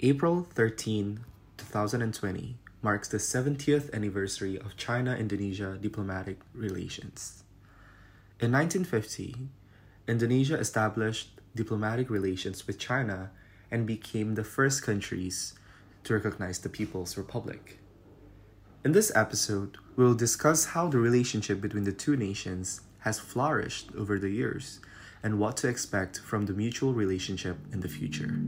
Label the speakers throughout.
Speaker 1: April 13, 2020 marks the 70th anniversary of China Indonesia diplomatic relations. In 1950, Indonesia established diplomatic relations with China and became the first countries to recognize the People's Republic. In this episode, we will discuss how the relationship between the two nations has flourished over the years and what to expect from the mutual relationship in the future.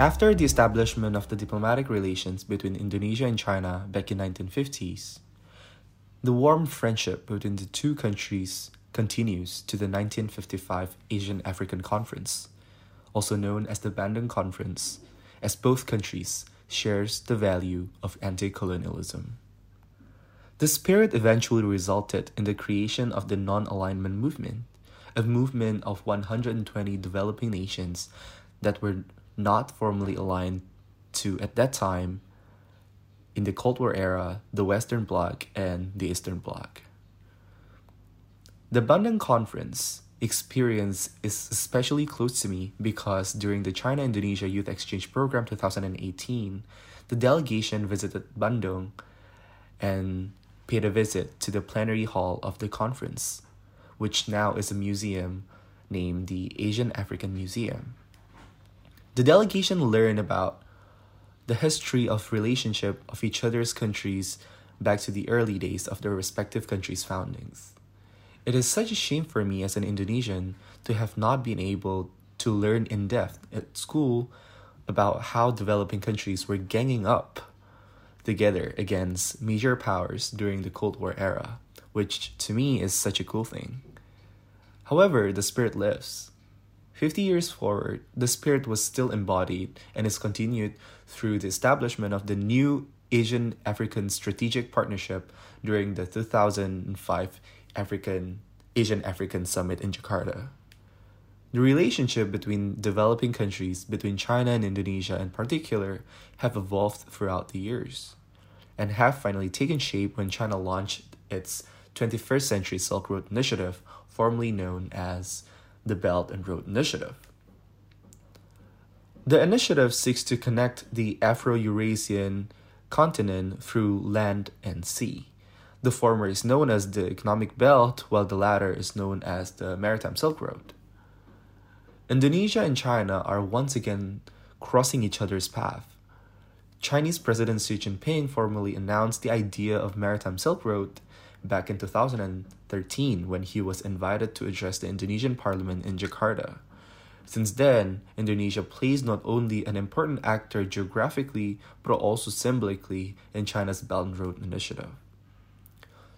Speaker 1: After the establishment of the diplomatic relations between Indonesia and China back in 1950s, the warm friendship between the two countries continues to the 1955 Asian African Conference, also known as the Bandung Conference, as both countries shares the value of anti-colonialism. The spirit eventually resulted in the creation of the non-alignment movement, a movement of 120 developing nations that were not formally aligned to, at that time, in the Cold War era, the Western Bloc and the Eastern Bloc. The Bandung Conference experience is especially close to me because during the China Indonesia Youth Exchange Program 2018, the delegation visited Bandung and paid a visit to the plenary hall of the conference, which now is a museum named the Asian African Museum. The delegation learned about the history of relationship of each other's countries back to the early days of their respective countries' foundings. It is such a shame for me as an Indonesian to have not been able to learn in depth at school about how developing countries were ganging up together against major powers during the Cold War era, which to me is such a cool thing. However, the spirit lives. 50 years forward, the spirit was still embodied and is continued through the establishment of the new Asian African Strategic Partnership during the 2005 African Asian African Summit in Jakarta. The relationship between developing countries, between China and Indonesia in particular, have evolved throughout the years and have finally taken shape when China launched its 21st Century Silk Road Initiative, formerly known as the Belt and Road Initiative. The initiative seeks to connect the Afro Eurasian continent through land and sea. The former is known as the Economic Belt, while the latter is known as the Maritime Silk Road. Indonesia and China are once again crossing each other's path. Chinese President Xi Jinping formally announced the idea of Maritime Silk Road back in 2013 when he was invited to address the Indonesian parliament in Jakarta. Since then, Indonesia plays not only an important actor geographically but also symbolically in China's Belt and Road Initiative.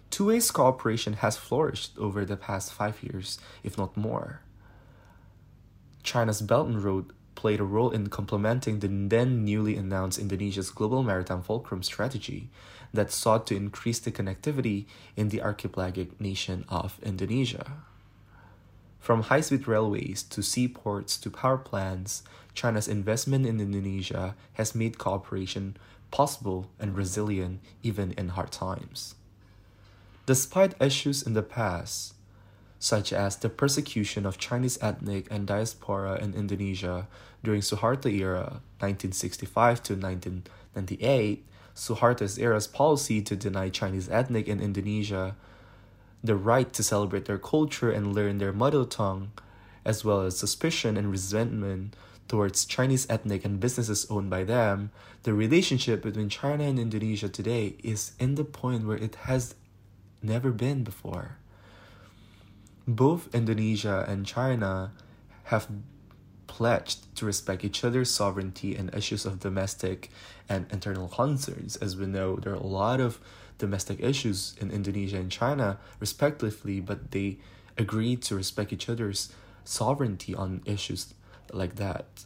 Speaker 1: Two ways cooperation has flourished over the past five years, if not more. China's Belt and Road played a role in complementing the then newly announced Indonesia's Global Maritime Fulcrum strategy that sought to increase the connectivity in the archipelagic nation of Indonesia. From high speed railways to seaports to power plants, China's investment in Indonesia has made cooperation possible and resilient even in hard times. Despite issues in the past, such as the persecution of Chinese ethnic and diaspora in Indonesia during Suharto era 1965 to 1998, Suharto's era's policy to deny Chinese ethnic in Indonesia the right to celebrate their culture and learn their mother tongue, as well as suspicion and resentment towards Chinese ethnic and businesses owned by them, the relationship between China and Indonesia today is in the point where it has never been before both Indonesia and China have pledged to respect each other's sovereignty and issues of domestic and internal concerns. As we know, there are a lot of domestic issues in Indonesia and China, respectively, but they agreed to respect each other's sovereignty on issues like that.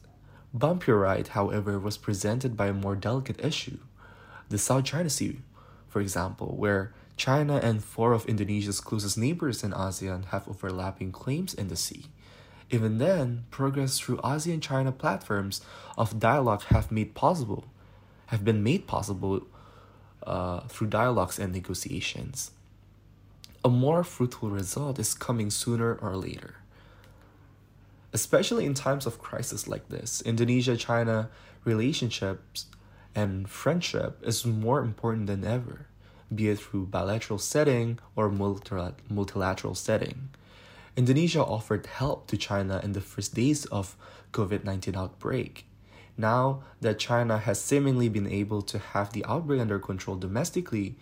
Speaker 1: Bumpy Ride, however, was presented by a more delicate issue the South China Sea, for example, where China and four of Indonesia's closest neighbors in ASEAN have overlapping claims in the sea. Even then, progress through ASEAN China platforms of dialogue have made possible, have been made possible uh, through dialogues and negotiations. A more fruitful result is coming sooner or later. Especially in times of crisis like this, Indonesia China relationships and friendship is more important than ever, be it through bilateral setting or multilateral setting. Indonesia offered help to China in the first days of COVID-19 outbreak. Now that China has seemingly been able to have the outbreak under control domestically,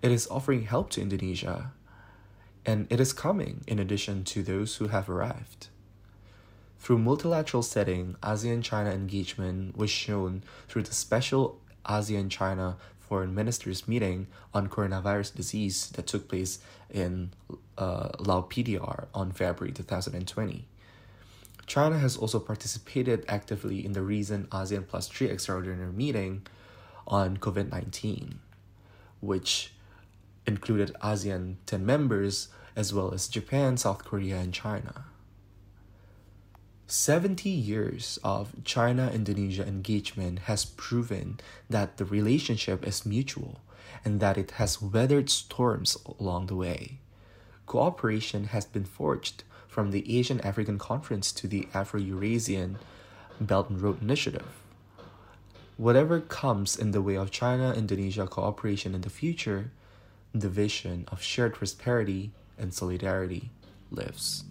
Speaker 1: it is offering help to Indonesia. And it is coming in addition to those who have arrived. Through multilateral setting, ASEAN-China engagement was shown through the special ASEAN-China foreign ministers meeting on coronavirus disease that took place in uh, Lao PDR on February 2020. China has also participated actively in the recent ASEAN Plus 3 extraordinary meeting on COVID 19, which included ASEAN 10 members as well as Japan, South Korea, and China. 70 years of China Indonesia engagement has proven that the relationship is mutual and that it has weathered storms along the way. Cooperation has been forged from the Asian African Conference to the Afro Eurasian Belt and Road Initiative. Whatever comes in the way of China Indonesia cooperation in the future, the vision of shared prosperity and solidarity lives.